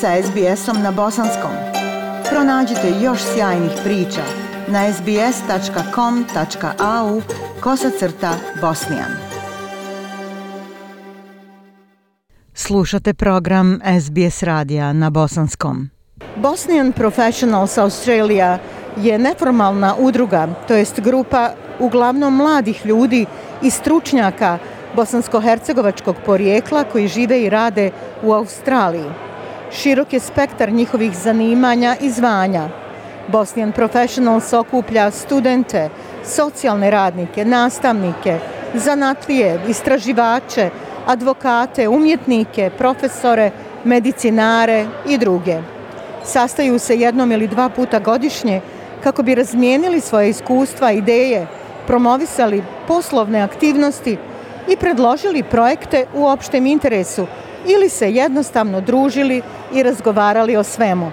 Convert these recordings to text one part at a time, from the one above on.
sa SBS-om na bosanskom. Pronađite još sjajnih priča na sbs.com.au kosacrta bosnijan. Slušate program SBS radija na bosanskom. Bosnian Professionals Australia je neformalna udruga, to jest grupa uglavnom mladih ljudi i stručnjaka bosansko-hercegovačkog porijekla koji žive i rade u Australiji. Širok je spektar njihovih zanimanja i zvanja. Bosnian Professionals okuplja studente, socijalne radnike, nastavnike, zanatlije, istraživače, advokate, umjetnike, profesore, medicinare i druge. Sastaju se jednom ili dva puta godišnje kako bi razmijenili svoje iskustva, ideje, promovisali poslovne aktivnosti i predložili projekte u opštem interesu ili se jednostavno družili i razgovarali o svemu.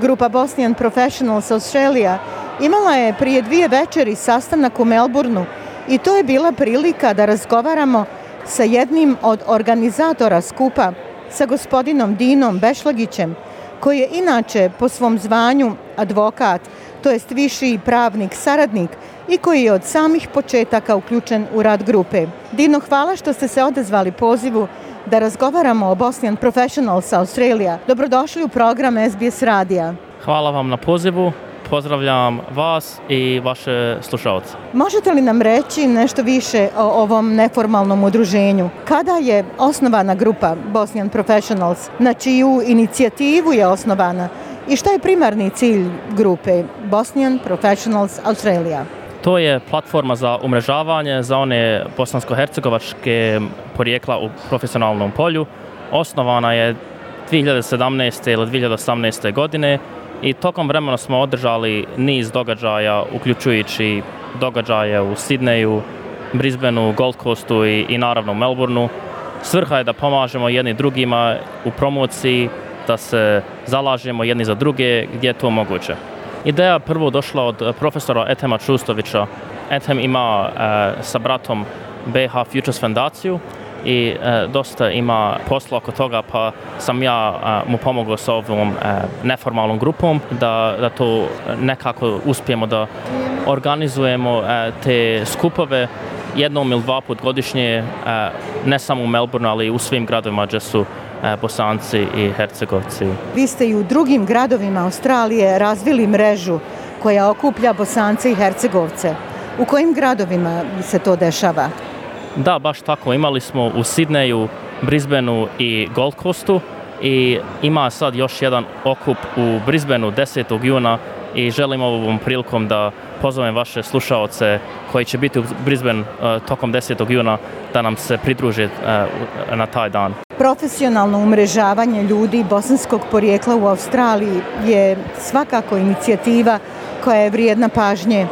Grupa Bosnian Professionals Australia imala je prije dvije večeri sastanak u Melbourneu i to je bila prilika da razgovaramo sa jednim od organizatora skupa, sa gospodinom Dinom Bešlagićem, koji je inače po svom zvanju advokat, to jest viši pravnik saradnik i koji je od samih početaka uključen u rad grupe. Dino, hvala što ste se odazvali pozivu da razgovaramo o Bosnian Professionals Australia. Dobrodošli u program SBS Radija. Hvala vam na pozivu. Pozdravljam vas i vaše slušalce. Možete li nam reći nešto više o ovom neformalnom udruženju? Kada je osnovana grupa Bosnian Professionals? Na čiju inicijativu je osnovana? I šta je primarni cilj grupe Bosnian Professionals Australia? To je platforma za umrežavanje za one bosansko-hercegovačke porijekla u profesionalnom polju. Osnovana je 2017. ili 2018. godine i tokom vremena smo održali niz događaja, uključujući događaje u Sidneju, Brisbaneu, Gold Coastu i, i naravno Melbourneu. Svrha je da pomažemo jedni drugima u promociji, da se zalažemo jedni za druge gdje je to moguće. Ideja prvo došla od eh, profesora Etema Čustovića. Etem ima e, sa bratom BH Futures Fondaciju i e, dosta ima posla oko toga, pa sam ja e, mu pomogao sa ovom e, neformalnom grupom da, da to nekako uspijemo da organizujemo e, te skupove jednom ili dva put godišnje, e, ne samo u Melbourneu, ali i u svim gradovima gdje su Bosanci i Hercegovci. Vi ste i u drugim gradovima Australije razvili mrežu koja okuplja Bosance i Hercegovce. U kojim gradovima se to dešava? Da, baš tako. Imali smo u Sidneju, Brisbaneu i Gold Coastu i ima sad još jedan okup u Brisbaneu 10. juna i želim ovom prilikom da pozovem vaše slušaoce koji će biti u Brisbane uh, tokom 10. juna da nam se pridruže uh, na taj dan. Profesionalno umrežavanje ljudi bosanskog porijekla u Australiji je svakako inicijativa koja je vrijedna pažnje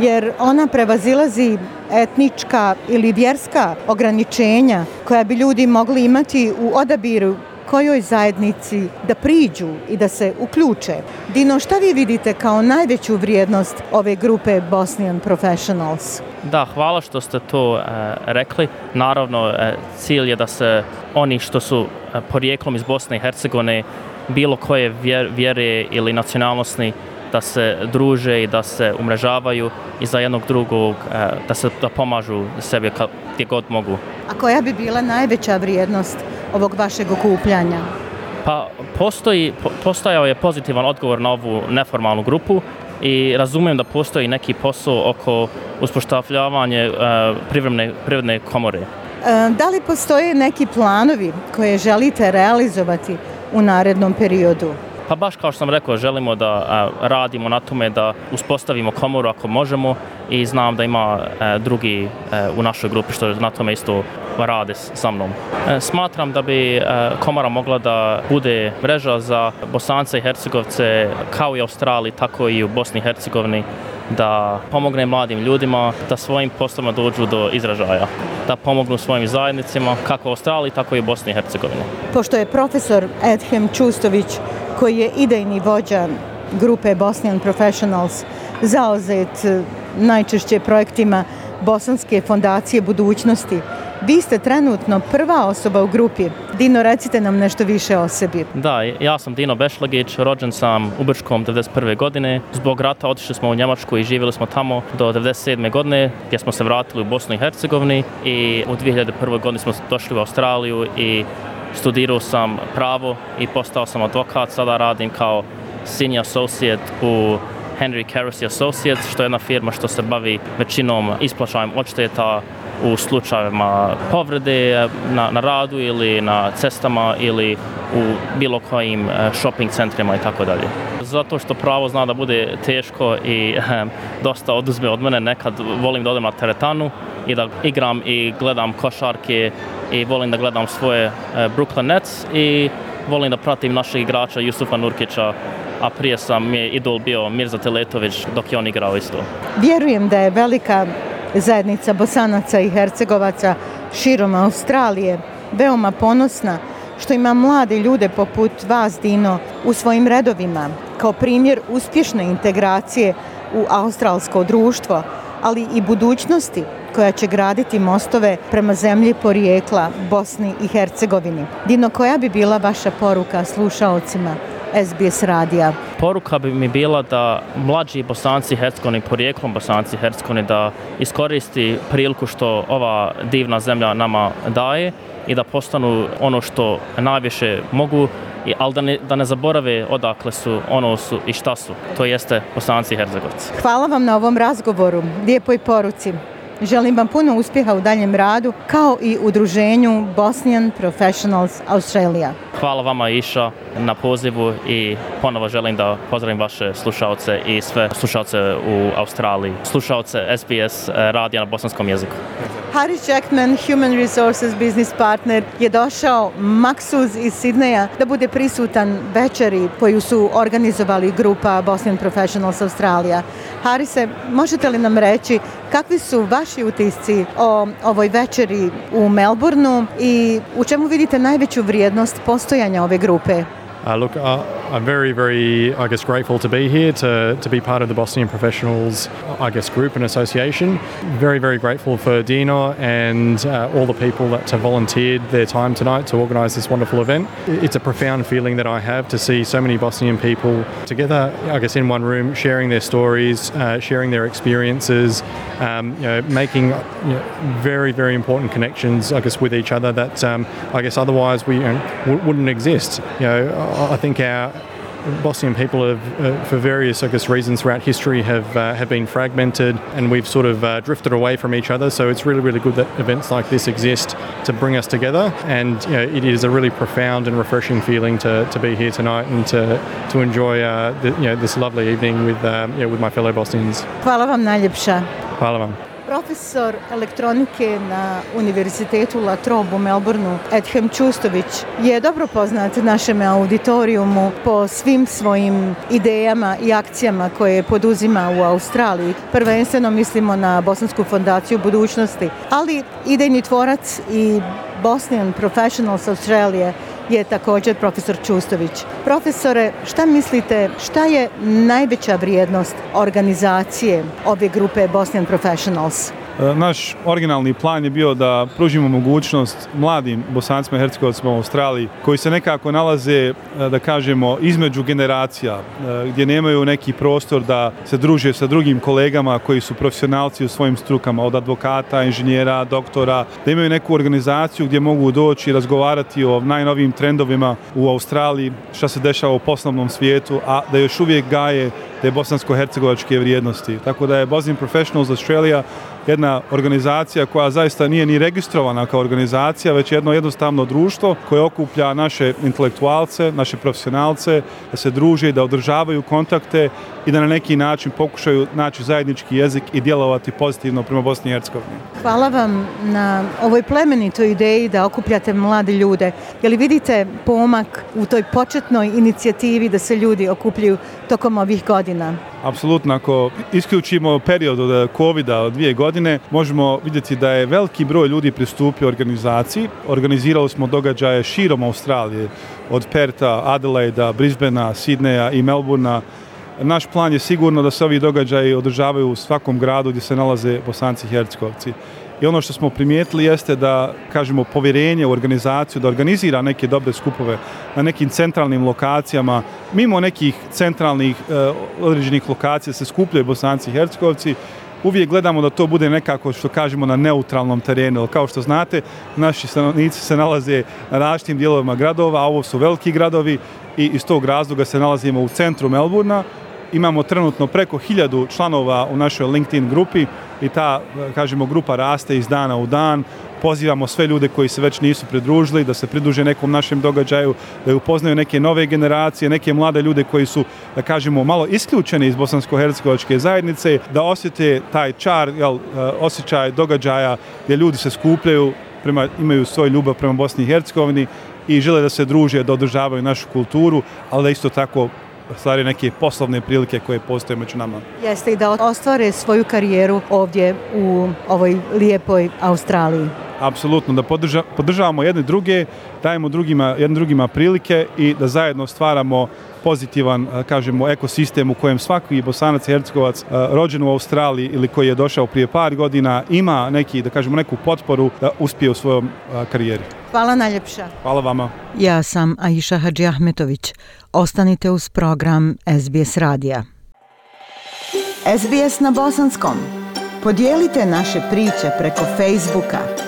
jer ona prevazilazi etnička ili vjerska ograničenja koja bi ljudi mogli imati u odabiru kojoj zajednici da priđu i da se uključe. Dino, šta vi vidite kao najveću vrijednost ove grupe Bosnian Professionals? Da, hvala što ste to e, rekli. Naravno, e, cilj je da se oni što su e, porijeklom iz Bosne i Hercegovine, bilo koje vjer, vjere ili nacionalnostni, da se druže i da se umrežavaju i za jednog drugog e, da se da pomažu sebi gdje god mogu. A koja bi bila najveća vrijednost ovog vašeg okupljanja? Pa postoji, po, postojao je pozitivan odgovor na ovu neformalnu grupu i razumijem da postoji neki posao oko uspoštavljavanje uh, privremne, privredne komore. E, da li postoje neki planovi koje želite realizovati u narednom periodu? Pa baš kao što sam rekao, želimo da a, radimo na tome da uspostavimo komoru ako možemo i znam da ima a, drugi a, u našoj grupi što na tome isto rade sa mnom. Smatram da bi komora mogla da bude mreža za Bosance i Hercegovce kao i Australiji, tako i u Bosni i Hercegovini da pomogne mladim ljudima da svojim poslama dođu do izražaja, da pomognu svojim zajednicima kako u Australiji, tako i u Bosni i Hercegovini. Pošto je profesor Edhem Čustović koji je idejni vođa grupe Bosnian Professionals zauzet e, najčešće projektima Bosanske fondacije budućnosti. Vi ste trenutno prva osoba u grupi. Dino, recite nam nešto više o sebi. Da, ja sam Dino Bešlagić, rođen sam u Brčkom 1991. godine. Zbog rata otišli smo u Njemačku i živjeli smo tamo do 1997. godine, gdje smo se vratili u Bosnu i Hercegovini i u 2001. godini smo došli u Australiju i studirao sam pravo i postao sam advokat. Sada radim kao senior associate u Henry Carusi Associates, što je jedna firma što se bavi većinom isplaćajem odšteta u slučajevima povrede na, na radu ili na cestama ili u bilo kojim eh, shopping centrima i tako dalje. Zato što pravo zna da bude teško i e, dosta oduzme od mene, nekad volim da odem na teretanu i da igram i gledam košarke i volim da gledam svoje e, Brooklyn Nets i volim da pratim našeg igrača Jusufa Nurkića a prije sam mi je idol bio Mirza Teletović dok je on igrao isto. Vjerujem da je velika zajednica Bosanaca i Hercegovaca širom Australije veoma ponosna što ima mlade ljude poput vas, Dino, u svojim redovima, kao primjer uspješne integracije u australsko društvo, ali i budućnosti koja će graditi mostove prema zemlji porijekla Bosni i Hercegovini. Dino, koja bi bila vaša poruka slušalcima SBS radija? Poruka bi mi bila da mlađi bosanci Hercegovini, porijeklom bosanci Hercegovini, da iskoristi priliku što ova divna zemlja nama daje i da postanu ono što najviše mogu, ali da ne, da ne zaborave odakle su, ono su i šta su. To jeste bosanci Hercegovci. Hvala vam na ovom razgovoru, lijepoj poruci. Želim vam puno uspjeha u daljem radu, kao i udruženju Bosnian Professionals Australia. Hvala vama Iša na pozivu i ponovo želim da pozdravim vaše slušalce i sve slušalce u Australiji, slušalce SBS eh, radija na bosanskom jeziku. Harry Jackman, Human Resources Business Partner, je došao maksuz iz Sidneja da bude prisutan večeri koju su organizovali grupa Bosnian Professionals Australia. Harise, možete li nam reći kakvi su vaši utisci o ovoj večeri u Melbourneu i u čemu vidite najveću vrijednost postojanja ove grupe? Uh, look, uh, I'm very, very, I guess, grateful to be here to, to be part of the Bosnian Professionals, I guess, group and association. Very, very grateful for Dino and uh, all the people that have volunteered their time tonight to organise this wonderful event. It's a profound feeling that I have to see so many Bosnian people together, I guess, in one room, sharing their stories, uh, sharing their experiences, um, you know, making you know, very, very important connections, I guess, with each other that um, I guess otherwise we you know, w- wouldn't exist. You know, I think our Bosnian people have, uh, for various, I guess, reasons throughout history, have uh, have been fragmented, and we've sort of uh, drifted away from each other. So it's really, really good that events like this exist to bring us together. And you know, it is a really profound and refreshing feeling to, to be here tonight and to to enjoy uh, the, you know this lovely evening with um, you know, with my fellow Bosnians. Hvala vam najljepša. Hvala vam. Profesor elektronike na Univerzitetu La Trobe u Melbourneu, Edhem Čustović, je dobro poznat našem auditorijumu po svim svojim idejama i akcijama koje poduzima u Australiji. Prvenstveno mislimo na Bosansku fondaciju budućnosti, ali idejni tvorac i Bosnian Professionals Australia je također profesor Čustović. Profesore, šta mislite, šta je najveća vrijednost organizacije ove grupe Bosnian Professionals? Naš originalni plan je bio da pružimo mogućnost mladim bosancima i hercegovacima u Australiji koji se nekako nalaze, e, da kažemo, između generacija, e, gdje nemaju neki prostor da se druže sa drugim kolegama koji su profesionalci u svojim strukama, od advokata, inženjera, doktora, da imaju neku organizaciju gdje mogu doći i razgovarati o najnovijim trendovima u Australiji, šta se dešava u poslovnom svijetu, a da još uvijek gaje te bosansko-hercegovačke vrijednosti. Tako da je Bosnian Professionals Australia jedna organizacija koja zaista nije ni registrovana kao organizacija, već jedno jednostavno društvo koje okuplja naše intelektualce, naše profesionalce, da se druže i da održavaju kontakte i da na neki način pokušaju naći zajednički jezik i djelovati pozitivno prema Bosni i Hercegovini. Hvala vam na ovoj plemenitoj ideji da okupljate mlade ljude. Je li vidite pomak u toj početnoj inicijativi da se ljudi okupljaju tokom ovih godina? Apsolutno, ako isključimo period od covid od dvije godine, možemo vidjeti da je veliki broj ljudi pristupio organizaciji. Organizirali smo događaje širom Australije, od Perta, Adelaida, Brisbanea, Sidneja i Melbournea naš plan je sigurno da se ovi događaji održavaju u svakom gradu gdje se nalaze Bosanci i Hercegovci. I ono što smo primijetili jeste da, kažemo, povjerenje u organizaciju, da organizira neke dobre skupove na nekim centralnim lokacijama, mimo nekih centralnih e, određenih lokacija se skupljaju Bosanci i Hercegovci, uvijek gledamo da to bude nekako što kažemo na neutralnom terenu. Kao što znate, naši stanovnici se nalaze na različitim dijelovima gradova, a ovo su veliki gradovi i iz tog razloga se nalazimo u centru Melburna. Imamo trenutno preko hiljadu članova u našoj LinkedIn grupi i ta, kažemo, grupa raste iz dana u dan. Pozivamo sve ljude koji se već nisu pridružili da se pridruže nekom našem događaju, da upoznaju neke nove generacije, neke mlade ljude koji su, da kažemo, malo isključeni iz bosansko-hercegovačke zajednice, da osjete taj čar, jel, eh, osjećaj događaja gdje ljudi se skupljaju, prema, imaju svoj ljubav prema Bosni i Hercegovini i žele da se druže, da održavaju našu kulturu, ali da isto tako stvari neke poslovne prilike koje postoje među nama. Jeste i da ostvare svoju karijeru ovdje u ovoj lijepoj Australiji. Apsolutno, da podrža, podržavamo jedne druge, dajemo drugima, jedne drugima prilike i da zajedno stvaramo pozitivan, kažemo, ekosistem u kojem svaki bosanac i hercegovac rođen u Australiji ili koji je došao prije par godina ima neki, da kažemo, neku potporu da uspije u svojom karijeri. Hvala najljepša. Hvala vama. Ja sam Aisha Hadži Ahmetović. Ostanite uz program SBS Radija. SBS na bosanskom. Podijelite naše priče preko Facebooka.